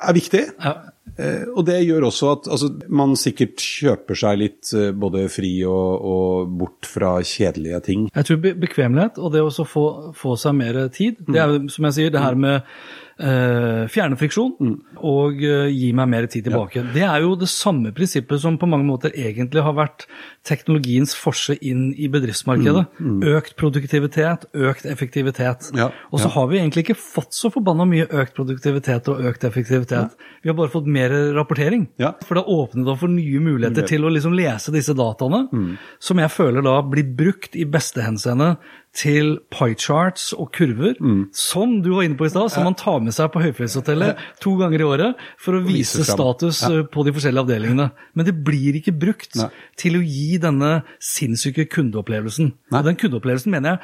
er viktig. Ja. Eh, Og det gjør også at altså, man sikkert kjøper seg litt både fri og, og bort fra kjedelige ting. Jeg tror be bekvemmelighet og det å få, få seg mer tid, det er som jeg sier, det her med eh, fjerne friksjon Mm. og eh, gi meg mer tid tilbake. Det er jo det samme prinsippet som på mange måter egentlig har vært teknologiens forse inn i bedriftsmarkedet. Økt produktivitet, økt effektivitet. Mm, Ja, og så ja. har vi egentlig ikke fått så forbanna mye økt produktivitet og økt effektivitet. Vi har bare fått mer rapportering. Ja. For det har åpnet opp for nye muligheter til å liksom lese disse dataene, Mm. som jeg føler da blir brukt i beste henseende til piecharts og kurver, Mm. som du var inne på i stad, som man tar med seg på Høyfjellshotellet to ganger i året for å vise status eh, på de forskjellige avdelingene. Men det blir ikke brukt Nei. til å gi denne sinnssyke kundeopplevelsen. Nei. Og den kundeopplevelsen mener jeg,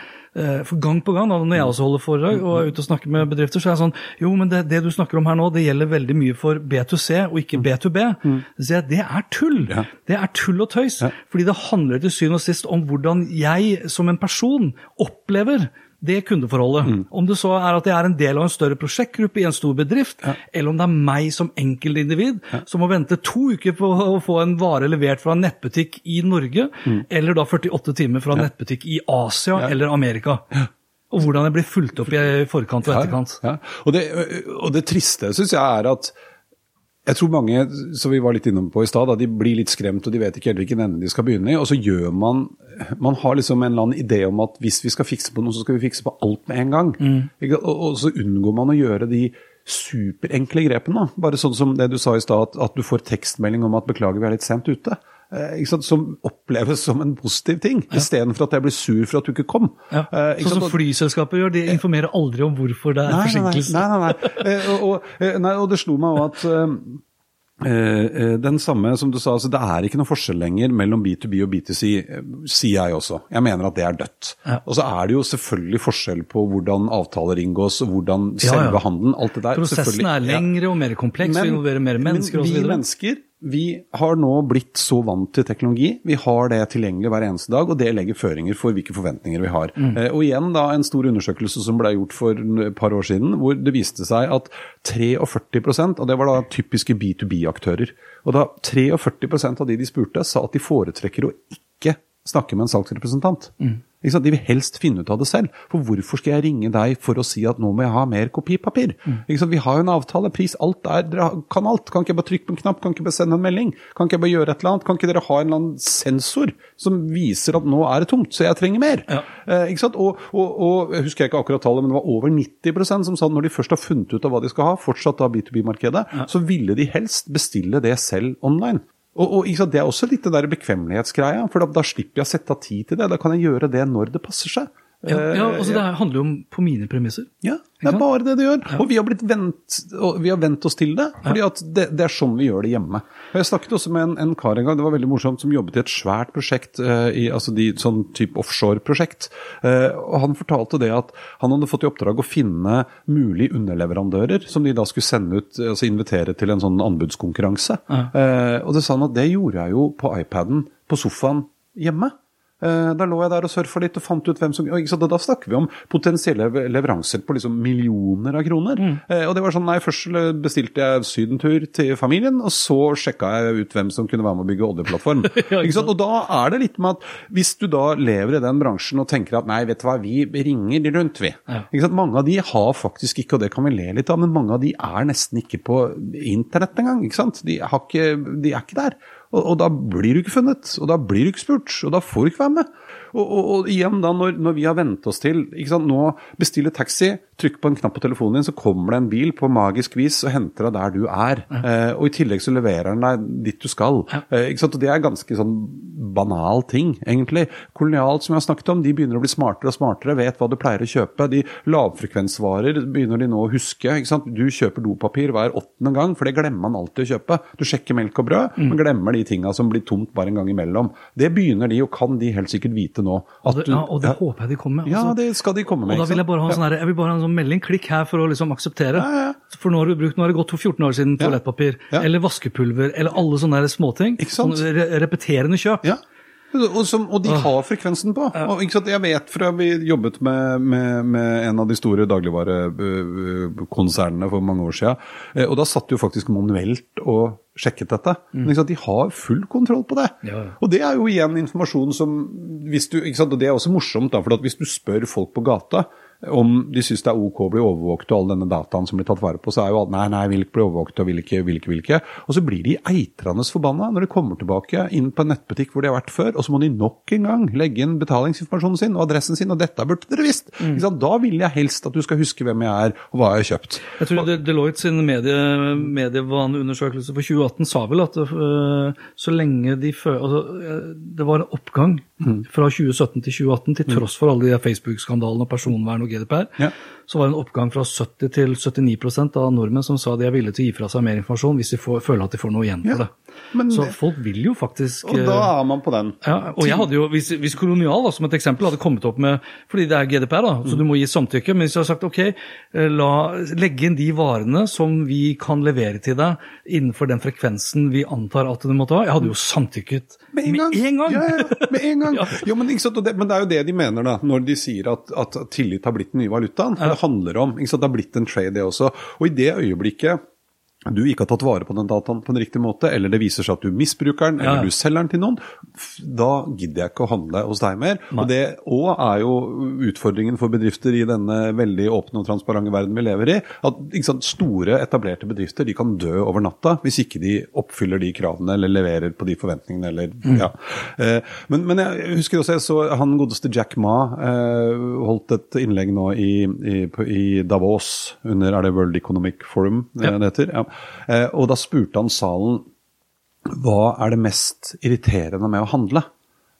for gang på gang, når jeg også holder foredrag og er ute og snakker med bedrifter, så er jeg sånn Jo, men det, det du snakker om her nå, det gjelder veldig mye for B2C og ikke B2B. Så sier jeg det er tull. Mm. Ja. Det er tull og tøys. Fordi det handler til syvende og sist om hvordan jeg som en person opplever det kundeforholdet. Mm. Om det så er at jeg er en del av en større prosjektgruppe i en stor bedrift, eller om det er meg som enkeltindivid som må vente to uker på å få en vare levert fra en nettbutikk i Norge, Mm. eller da 48 timer fra en nettbutikk i Asia eller Amerika. Og hvordan jeg blir fulgt opp i forkant og etterkant. Ja, ja. Og, det, og det triste syns jeg er at jeg tror mange som vi var litt innom på i stad, de blir litt skremt og de vet ikke helt hvilken ende de skal begynne i. Og så gjør man Man har liksom en eller annen idé om at hvis vi skal fikse på noe, så skal vi fikse på alt med en gang. Ikke? Og, og så unngår man å gjøre de superenkle grepene. Bare sånn som det du sa i stad, at, at du får tekstmelding om at 'beklager, vi er litt sent ute'. Eh, ikke sant? Som oppleves som en positiv ting, istedenfor at jeg blir sur for at du ikke kom. Ja. Eh, ikke Sånn som flyselskaper gjør, de informerer aldri om hvorfor det er Nei, nei, nei. forsinkelse. nei, nei, nei. Eh, og, og, eh, nei, og det slo meg òg at eh, eh, den samme som du sa, altså det er ikke noe forskjell lenger mellom B2B og B2C, eh, sier jeg også. Jeg mener at det er dødt. Ja. Og så er det jo selvfølgelig forskjell på hvordan avtaler inngås, og hvordan Ja, ja. selve handelen, alt det der. Prosessen er Ja. lengre og mer kompleks og involverer mer mennesker men vi mennesker vi har nå blitt så vant til teknologi. Vi har det tilgjengelig hver eneste dag, og det legger føringer for hvilke forventninger vi har. Mm. Eh, og igjen da en stor undersøkelse som ble gjort for et par år siden, hvor det viste seg at 43% og det var da typiske B2B-aktører, og da 43% av de de spurte, sa at de foretrekker å ikke snakke med en salgsrepresentant. Sant? De vil helst finne ut av det selv. For hvorfor skal jeg ringe deg for å si at nå må jeg ha mer kopipapir? Sant? Vi har jo en avtale, pris, alt er, dere kan alt. Kan ikke jeg bare trykke på en knapp, kan ikke jeg bare sende en melding? Kan ikke jeg bare gjøre et eller annet? Kan ikke dere ha en eller annen sensor som viser at nå er det tomt, så jeg trenger mer? Ja. Eh? Og, og, og jeg husker ikke akkurat tallet, men det var over 90% som sa at når de først har funnet ut av hva de skal ha, fortsatt da B2B-markedet, så ville de helst bestille det selv online. Og, og sant, Det er også litt det der bekvemmelighetsgreia, for da, da slipper jeg å sette av tid til det. Da kan jeg gjøre det når det passer seg. Ja, ja, Eh, altså Det handler jo om på mine premisser. ja, det er bare det det gjør. Og vi har blitt vent, vi har vent oss til det, fordi at det, det er sånn vi gjør det hjemme. Og Jeg snakket også med en, en kar en gang, det var veldig morsomt, som jobbet i et svært prosjekt, uh, i, altså de, sånn type offshore-prosjekt. Uh, og Han fortalte det at han hadde fått i oppdrag å finne mulige underleverandører, som de da skulle sende ut, altså invitere til en sånn anbudskonkurranse. Uh, og det sa han at det gjorde jeg jo på iPaden på sofaen hjemme. Eh, Da lå jeg der og surfa litt og fant ut hvem som og Da snakker vi om potensielle leveranser på liksom millioner av kroner. Eh, Og det var sånn, nei, Først bestilte jeg sydentur til familien, og så sjekka jeg ut hvem som kunne være med å bygge oljeplattform. Ja? Og da er det litt med at hvis du da lever i den bransjen og tenker at nei, vet du hva, vi ringer rundt, vi. Ja. Mange av de har faktisk ikke, og det kan vi le litt av, men mange av de er nesten ikke på internett engang. ikke sant? De, ikke, de er ikke der. Og, og da blir du ikke funnet, og da blir du ikke spurt, og da får du ikke være med. Og, og, og igjen da, når, når vi har vent oss til Nå bestille taxi, trykk på en knapp på telefonen din, så kommer det en bil på magisk vis og henter deg der du er. Eh, og i tillegg så leverer den deg dit du skal. Eh, ikke sant? Og det er ganske sånn banal ting, egentlig. Kolonialt, som jeg har snakket om, de begynner å bli smartere og smartere, vet hva du pleier å kjøpe. De lavfrekvensvarer begynner de nå å huske. ikke sant? Du kjøper dopapir hver åttende gang, for det glemmer man alltid å kjøpe. Du sjekker melk og brød, men glemmer de tinga som blir tomt bare en gang imellom. Det begynner de, og kan de helt sikkert vite nå. Og det, ja, og det ja. håper jeg de kommer med. Ja, altså. det skal de komme med. Og da vil jeg bare ha en sånn, her, jeg vil bare ha en sånn melding, klikk her for å liksom akseptere. Ja, ja. For nå har, du brukt, nå har det gått for 14 år siden toalettpapir, Ja. eller vaskepulver, eller alle sånne småting. Sånne re repeterende kjøp. Og, som, og de har frekvensen på. Og? Jeg vet fra vi jobbet med, med, med en av de store dagligvarekonsernene for mange år siden, eh, og da satt jo faktisk manuelt og sjekket dette. Men ikke sant? de har full kontroll på det. Ja. Og det er jo igjen informasjon som hvis du? Og det er også morsomt, da, for hvis du spør folk på gata om de syns det er ok å bli overvåket og all denne dataen som blir tatt vare på, så er jo alt nei, nei, vil ikke bli overvåket og vil ikke, vil ikke, vil ikke. Og så blir de eitrende forbanna når de kommer tilbake inn på en nettbutikk hvor de har vært før, og så må de nok en gang legge inn betalingsinformasjonen sin og adressen sin, og dette burde dere visst. Mm. Da vil jeg helst at du skal huske hvem jeg er og hva jeg har kjøpt. Jeg tror Deloitte sin medie, medievaneundersøkelse for 2018 sa vel at uh, så lenge de før, altså, uh, Det var en oppgang mm. fra 2017 til 2018, til tross for alle de Facebook-skandalene og personvern og GDPR, ja. Så var det en oppgang fra 70 til 79% av nordmenn som sa de er villige til å gi fra seg mer informasjon hvis de får, føler at de får noe igjen for det. Men, så folk vil jo faktisk Og da er man på den. Ja, og jeg hadde jo, Hvis, hvis Kolonial da, som et eksempel hadde kommet opp med Fordi det er GDPR, da, så mm. du må gi samtykke. Men hvis jeg har sagt ok, eh, la, legge inn de varene som vi kan levere til deg innenfor den frekvensen vi antar at det måtte ha. Jeg hadde jo samtykket med en gang! Med en gang. Ja, ja, med en gang. ja. Jo, men, det, men, det, er jo det de mener da, når de sier at, at tillit har blitt den nye valutaen. For det handler om Det har blitt en trade, det også. Og i det øyeblikket du ikke har tatt vare på den dataen på en riktig måte, eller det viser seg at du misbruker den, eller ja. du selger den til noen, da gidder jeg ikke å handle hos deg mer. Nei. Og det òg er jo utfordringen for bedrifter i denne veldig åpne og transparente verden vi lever i. At sant, store, etablerte bedrifter de kan dø over natta hvis ikke de oppfyller de kravene eller leverer på de forventningene. Eller, mm. ja. eh, men, men, jeg husker også jeg så han godeste Jack Ma eh, holdt et innlegg nå i, i, i, Davos under er det World Economic Forum ja. det heter. Ja. Eh, og da spurte han salen hva er det mest irriterende med å handle?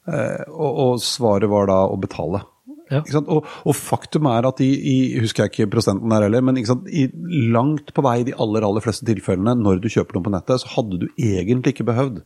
Eh, og, og svaret var da å betale. Ja. Og, og, faktum er at i, i, husker jeg ikke prosenten her heller, men i langt på vei de aller aller fleste tilfellene når du kjøper noe på nettet, så hadde du egentlig ikke behøvd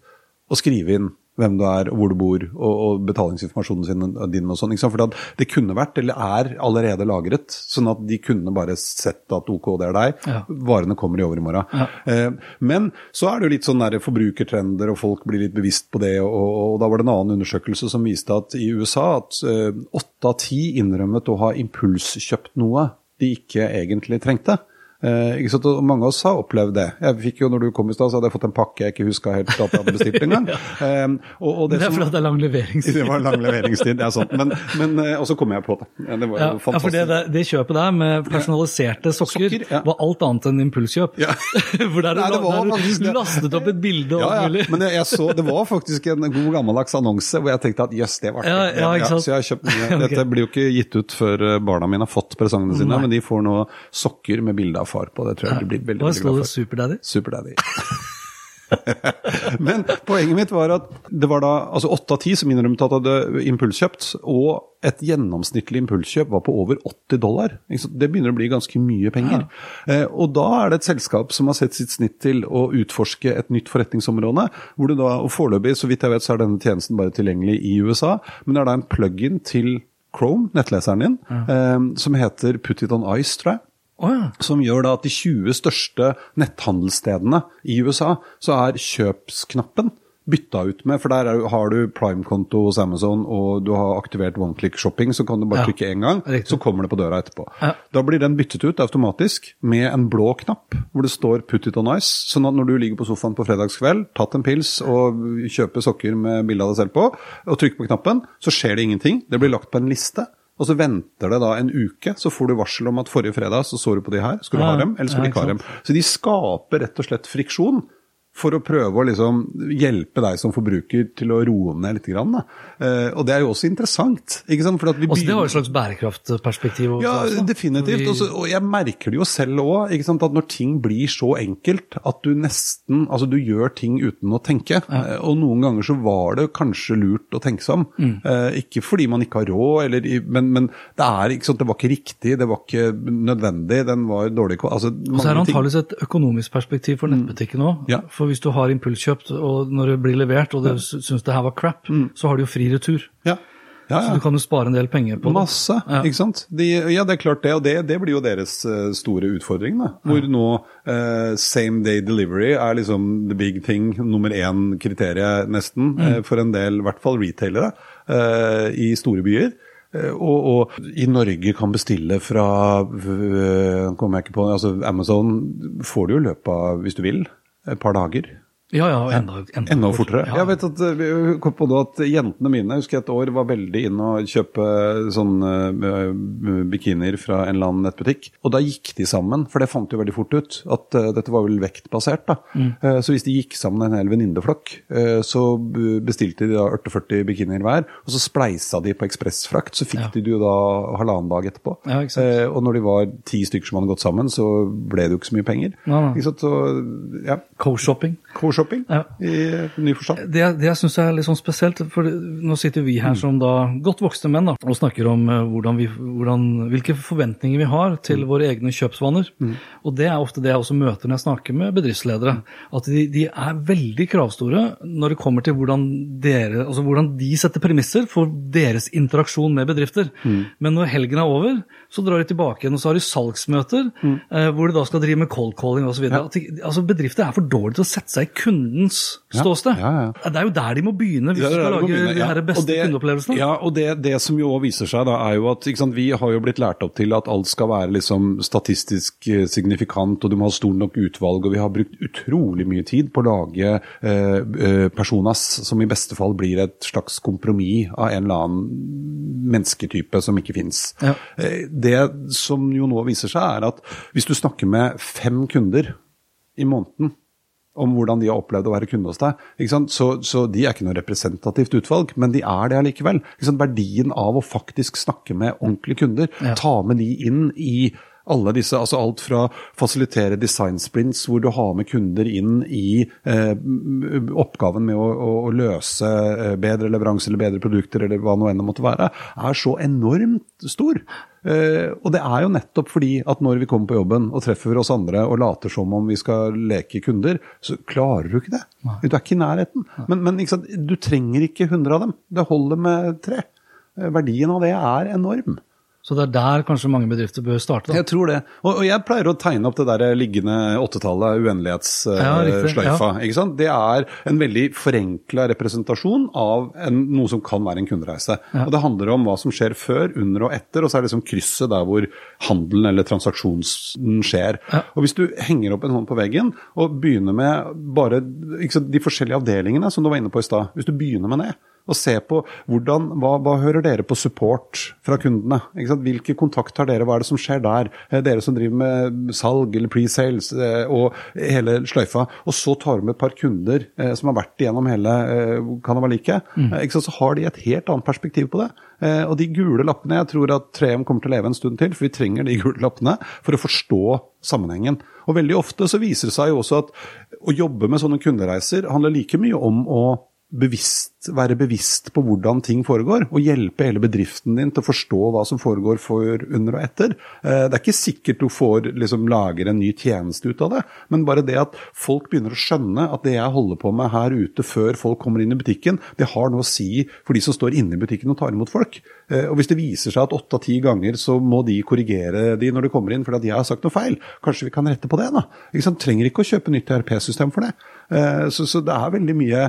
å skrive inn hvem du er, hvor du bor, og, og betalingsinformasjonen sin, din og sånn. For det kunne vært, eller er allerede lagret, sånn at de kunne bare sett at OK, det er deg. Ja. Varene kommer i overmorgen. Ja. Eh, men så er det jo litt sånn der forbrukertrender, og folk blir litt bevisst på det. Og, og, da var det en annen undersøkelse som viste at i USA at eh, åtte av ti innrømmet å ha impulskjøpt noe de ikke egentlig trengte. Eh, ikke sant? Og mange av oss har opplevd det. Jeg fikk jo, når du kom i stad, så hadde jeg fått en pakke jeg ikke huska helt at jeg hadde bestilt engang. um, og, og det, det, er fordi det er lang leveringstid. det var lang leveringstid, ja sant. Men, men, eh, og så kom jeg på det. Det var ja, fantastisk. Ja, for det, det, kjøpet der med personaliserte sokker, sokker ja. var alt annet enn impulskjøp. Ja. for der, Nei, det var der du lastet opp et bilde og alt mulig. Men jeg, jeg, så, det var faktisk en god gammeldags annonse hvor jeg tenkte at jøss, det var artig. Så jeg har kjøpt mye. Dette blir jo ikke gitt ut før eh, barna mine har fått presangene sine, Nei. men de får nå sokker med bilde av far på. Det tror jeg blir veldig, Hva sto det? Superdaddy? Superdaddy. Men poenget mitt var at det var da altså åtte av ti som innrømte at de hadde impulskjøpt, og et gjennomsnittlig impulskjøp var på over 80 dollar. Det begynner å bli ganske mye penger. Ja. Eh, og da er det et selskap som har sett sitt snitt til å utforske et nytt forretningsområde. hvor det da, og Foreløpig, så vidt jeg vet, så er denne tjenesten bare tilgjengelig i USA. Men det er da en plug-in til Chrome, nettleseren din, ja. eh, som heter Put it on ice, tror jeg. Oh, ja. Som gjør da at de 20 største netthandelsstedene i USA, så er kjøpsknappen bytta ut med, for der er, har du prime-konto hos Amazon og du har aktivert one click shopping, så kan du bare ja. trykke én gang, Riktig. så kommer det på døra etterpå. Ja. Da blir den byttet ut automatisk med en blå knapp hvor det står 'put it on ice'. Sånn at når du ligger på sofaen på fredagskveld, tatt en pils og kjøper sokker med bilde av deg selv på, og trykker på knappen, så skjer det ingenting. Det blir lagt på en liste. Og så venter det da en uke, så får du varsel om at forrige fredag så så du på de her. Skal du ha dem, eller skal du ikke ha dem? Så de skaper rett og slett friksjon for å prøve å liksom hjelpe deg som forbruker til å roe ned litt. Grann, uh, og det er jo også interessant. ikke sant? For at vi også det har et slags bærekraftperspektiv? Ja, også. definitivt. Også, og jeg merker det jo selv òg, at når ting blir så enkelt at du nesten Altså du gjør ting uten å tenke. Ja. Uh, og noen ganger så var det kanskje lurt å tenke seg om. Mm. Uh, ikke fordi man ikke har råd, eller, men, men, det er ikke sant, det var ikke riktig, det var ikke nødvendig, den var dårlig altså, Og så er det antakeligvis et økonomisk perspektiv for nettbutikken òg. Ja. For hvis du har impulskjøpt, og når det blir levert, og du ja. syns det her var crap, mm. så har du jo fri retur. Ja. Ja, ja. Så du kan jo spare en del penger på det. Masse, ikke sant. De, ja, det er klart det, og det, det blir jo deres uh, store utfordring. Da. Hvor nå uh, same day delivery er liksom the big thing, nummer én kriteriet nesten, mm. uh, for en del, i hvert fall retailere, i store byer. Og, og, i Norge kan bestille fra kommer jeg ikke på, altså Amazon får du jo i løpet av, hvis du vil, et par dager. Ja, ja, enda, enda, Enda fortere. Ja. Jeg vet at eh, kom på det at Jentene mine jeg husker et år var veldig inne og kjøpe sånne eh, bikinier fra en eller annen nettbutikk. Og da gikk de sammen, for det fant jo veldig fort ut. At uh, dette var vel vektbasert. da. Mm. Uh, så hvis de gikk sammen en hel venninneflokk, eh, så bestilte de da 40 bikinier hver. Og så spleisa de på ekspressfrakt, så fikk Ja. de det jo da halvannen dag etterpå. Ja. Eh, og når de var ti stykker som hadde gått sammen, så ble det jo ikke så mye penger. Ikke sant? Så, ja, Co-shopping. Co-shopping Ja. i ny forstand. Det, det jeg syns er litt sånn spesielt, for nå sitter vi her som da godt voksne menn da, og snakker om eh, hvordan vi, hvordan, hvilke forventninger vi har til våre egne kjøpsvaner. Og det er ofte det jeg også møter når jeg snakker med bedriftsledere. At de, de er veldig kravstore når det kommer til hvordan, dere, altså hvordan de setter premisser for deres interaksjon med bedrifter. Men når helgen er over, så drar de tilbake igjen og så har de salgsmøter eh, hvor de da skal drive med cold calling osv. Ja. Altså, bedrifter er for dårlige til å sette seg i kundens ståsted. ja, ja. Det er jo der de må begynne hvis du er skal lage begynne, de her beste det- kundeopplevelsene. Ja, og det, det som jo òg viser seg, da, er jo at sant, vi har jo blitt lært opp til at alt skal være liksom statistisk eh, signifikant, og du må ha stor nok utvalg, og vi har brukt utrolig mye tid på å lage eh, eh, personas som i beste fall blir et slags kompromiss av en eller annen mennesketype som ikke fins. Ja. Eh, det som jo nå viser seg, er at hvis du snakker med fem kunder i måneden, om hvordan de har opplevd å være kunde hos deg. Så, så de er ikke noe representativt utvalg, men de er det allikevel. Verdien av å faktisk snakke med ordentlige kunder, Ja. ta med de inn i alle disse, altså alt fra fasilitere design sprints, hvor du har med kunder inn i eh, oppgaven med å, å, å løse eh, bedre leveranse eller bedre produkter, eller hva nå enn det måtte være, er så enormt stor. Eh, og det er jo nettopp fordi at når vi kommer på jobben og treffer oss andre og later som om vi skal leke kunder, så klarer du ikke det. Du er ikke i nærheten. Men, men du trenger ikke 100 av dem. Det holder med tre. Eh, Verdien av det er enorm. Så det er der kanskje mange bedrifter bør starte. Da. Jeg tror det. Og, og jeg pleier å tegne opp det der liggende åttetallet, Ja, uendelighetssløyfa. ikke sant? Det er en veldig forenkla representasjon av en, noe som kan være en kundereise. Og Det handler om hva som skjer før, under og etter, og så er det liksom krysset der hvor handelen eller transaksjonen skjer. Og Hvis du henger opp en hånd på veggen og begynner med bare sant, de forskjellige avdelingene som du var inne på i stad, hvis du begynner med det, og se på hvordan, hva, hva hører dere på support fra kundene? Hvilke kontakt har dere, hva er det som skjer der? Eh, Dere som driver med salg eller pre-sales eh, og hele sløyfa. Og så tar du med et par kunder eh, som har vært igjennom hele ikke sant? Så har de et helt annet perspektiv på det. Og de gule lappene, jeg tror at 3M kommer til å leve en stund til, for vi trenger de gule lappene for å forstå sammenhengen. Og veldig ofte så viser det seg jo også at å jobbe med sånne kundereiser handler like mye om å bevisst, være bevisst på hvordan ting foregår, og hjelpe hele bedriften din til å forstå hva som foregår for, under og etter. Eh, Det er ikke sikkert du får liksom, lager en ny tjeneste ut av det, men bare det at folk begynner å skjønne at det jeg holder på med her ute før folk kommer inn i butikken, det har noe å si for de som står inne i butikken og tar imot folk. Eh, Og hvis det viser seg at åtte av ti ganger så må de korrigere de når de kommer inn fordi at de har sagt noe feil, kanskje vi kan rette på det, da. Ikke? Trenger ikke å kjøpe nytt ERP-system for det. Eh, Så, så det er veldig mye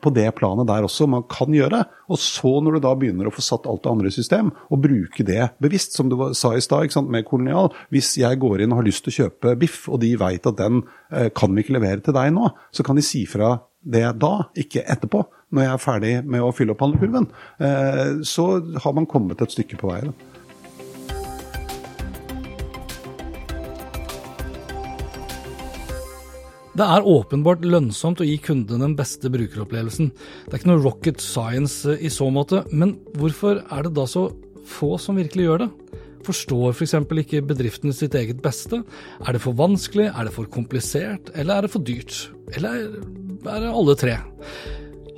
på det planet der også man kan gjøre. Og så når du da begynner å få satt alt det andre i system, og bruke det bevisst, som du sa i stad med kolonial. Hvis jeg går inn og har lyst til å kjøpe biff, og de veit at den eh, kan vi ikke levere til deg nå, så kan de si fra det da, ikke etterpå, når jeg er ferdig med å fylle opp handlekurven. Eh, Så har man kommet et stykke på vei. Det er åpenbart lønnsomt å gi kundene den beste brukeropplevelsen. Det er ikke noe rocket science eh, i så måte, men hvorfor er det da så få som virkelig gjør det? Forstår f.eks. For ikke bedriften sitt eget beste? Er det for vanskelig, er det for komplisert, eller er det for dyrt? Eller er det alle tre?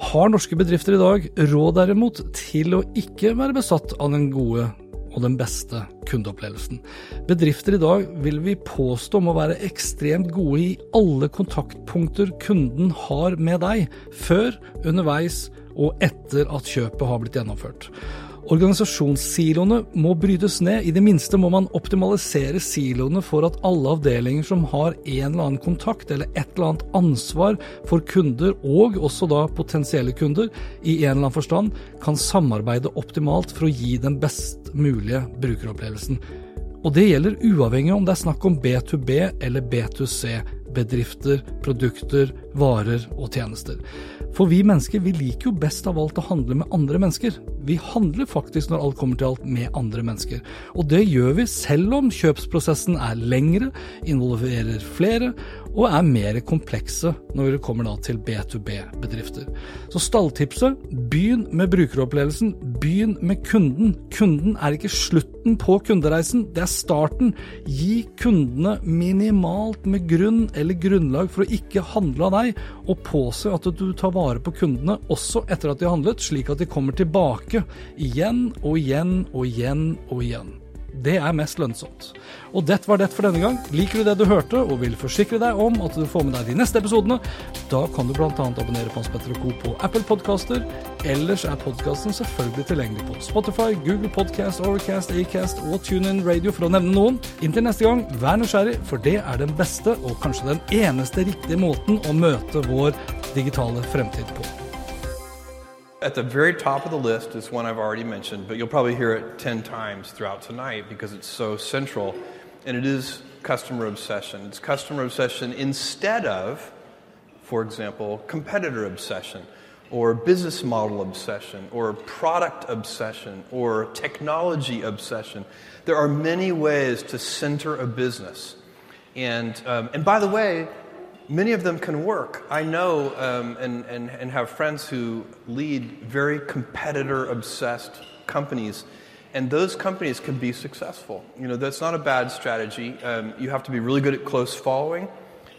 Har norske bedrifter i dag råd derimot til å ikke være besatt av den gode og den beste kundeopplevelsen. Bedrifter i dag vil vi påstå må være ekstremt gode i alle kontaktpunkter kunden har med deg, før, underveis og etter at kjøpet har blitt gjennomført. Organisasjonssiloene må brytes ned. I det minste må man optimalisere siloene for at alle avdelinger som har en eller annen kontakt eller et eller annet ansvar for kunder, og også da potensielle kunder, i en eller annen forstand, kan samarbeide optimalt for å gi den best mulige brukeropplevelsen. Og det gjelder uavhengig om det er snakk om B2B eller B2C bedrifter, produkter, varer og tjenester. For vi mennesker vi liker jo best av alt å handle med andre mennesker. Vi handler faktisk når alt kommer til alt med andre mennesker. Og det gjør vi selv om kjøpsprosessen er lengre, involverer flere og er mer komplekse når det kommer til B2B-bedrifter. Så stalltipset begynn med brukeropplevelsen, begynn med kunden. Kunden er ikke slutten på kundereisen, det er starten. Gi kundene minimalt med grunn eller grunnlag for å ikke handle av deg, og påse at du tar vare på kundene også etter at de har handlet, slik at de kommer tilbake igjen og igjen og igjen og igjen. Det er mest lønnsomt. Og det var det for denne gang. Liker du det du hørte og vil forsikre deg om at du får med deg de neste episodene, da kan du bl.a. abonnere på Hans Petter Co. på Apple Podcaster. Ellers er podkasten selvfølgelig tilgjengelig på Spotify, Google Podcast, Overcast, Acast og TuneIn Radio, for å nevne noen. Inntil neste gang, vær nysgjerrig, for det er den beste og kanskje den eneste riktige måten å møte vår digitale fremtid på. At the very top of the list is one I've already mentioned, but you'll probably hear it 10 times throughout tonight because it's so central, and it is customer obsession. It's customer obsession instead of, for example, competitor obsession, or business model obsession, or product obsession, or technology obsession. There are many ways to center a business. And, um, and by the way, many of them can work. I know um, and, and, and have friends who lead very competitor obsessed companies, and those companies can be successful. You know, that's not a bad strategy. Um, you have to be really good at close following.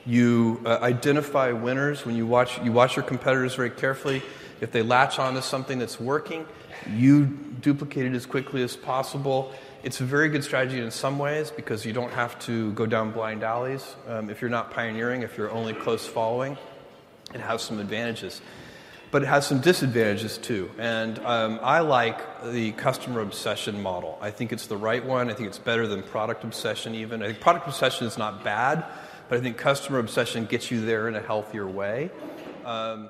You uh, identify winners when you watch, you watch your competitors very carefully. If they latch onto something that's working, you duplicate it as quickly as possible. It's a very good strategy in some ways because you don't have to go down blind alleys. Um, if you're not pioneering, if you're only close following, it has some advantages. But it has some disadvantages too. And um, I like the customer obsession model. I think it's the right one. I think it's better than product obsession, even. I think product obsession is not bad, but I think customer obsession gets you there in a healthier way. Um,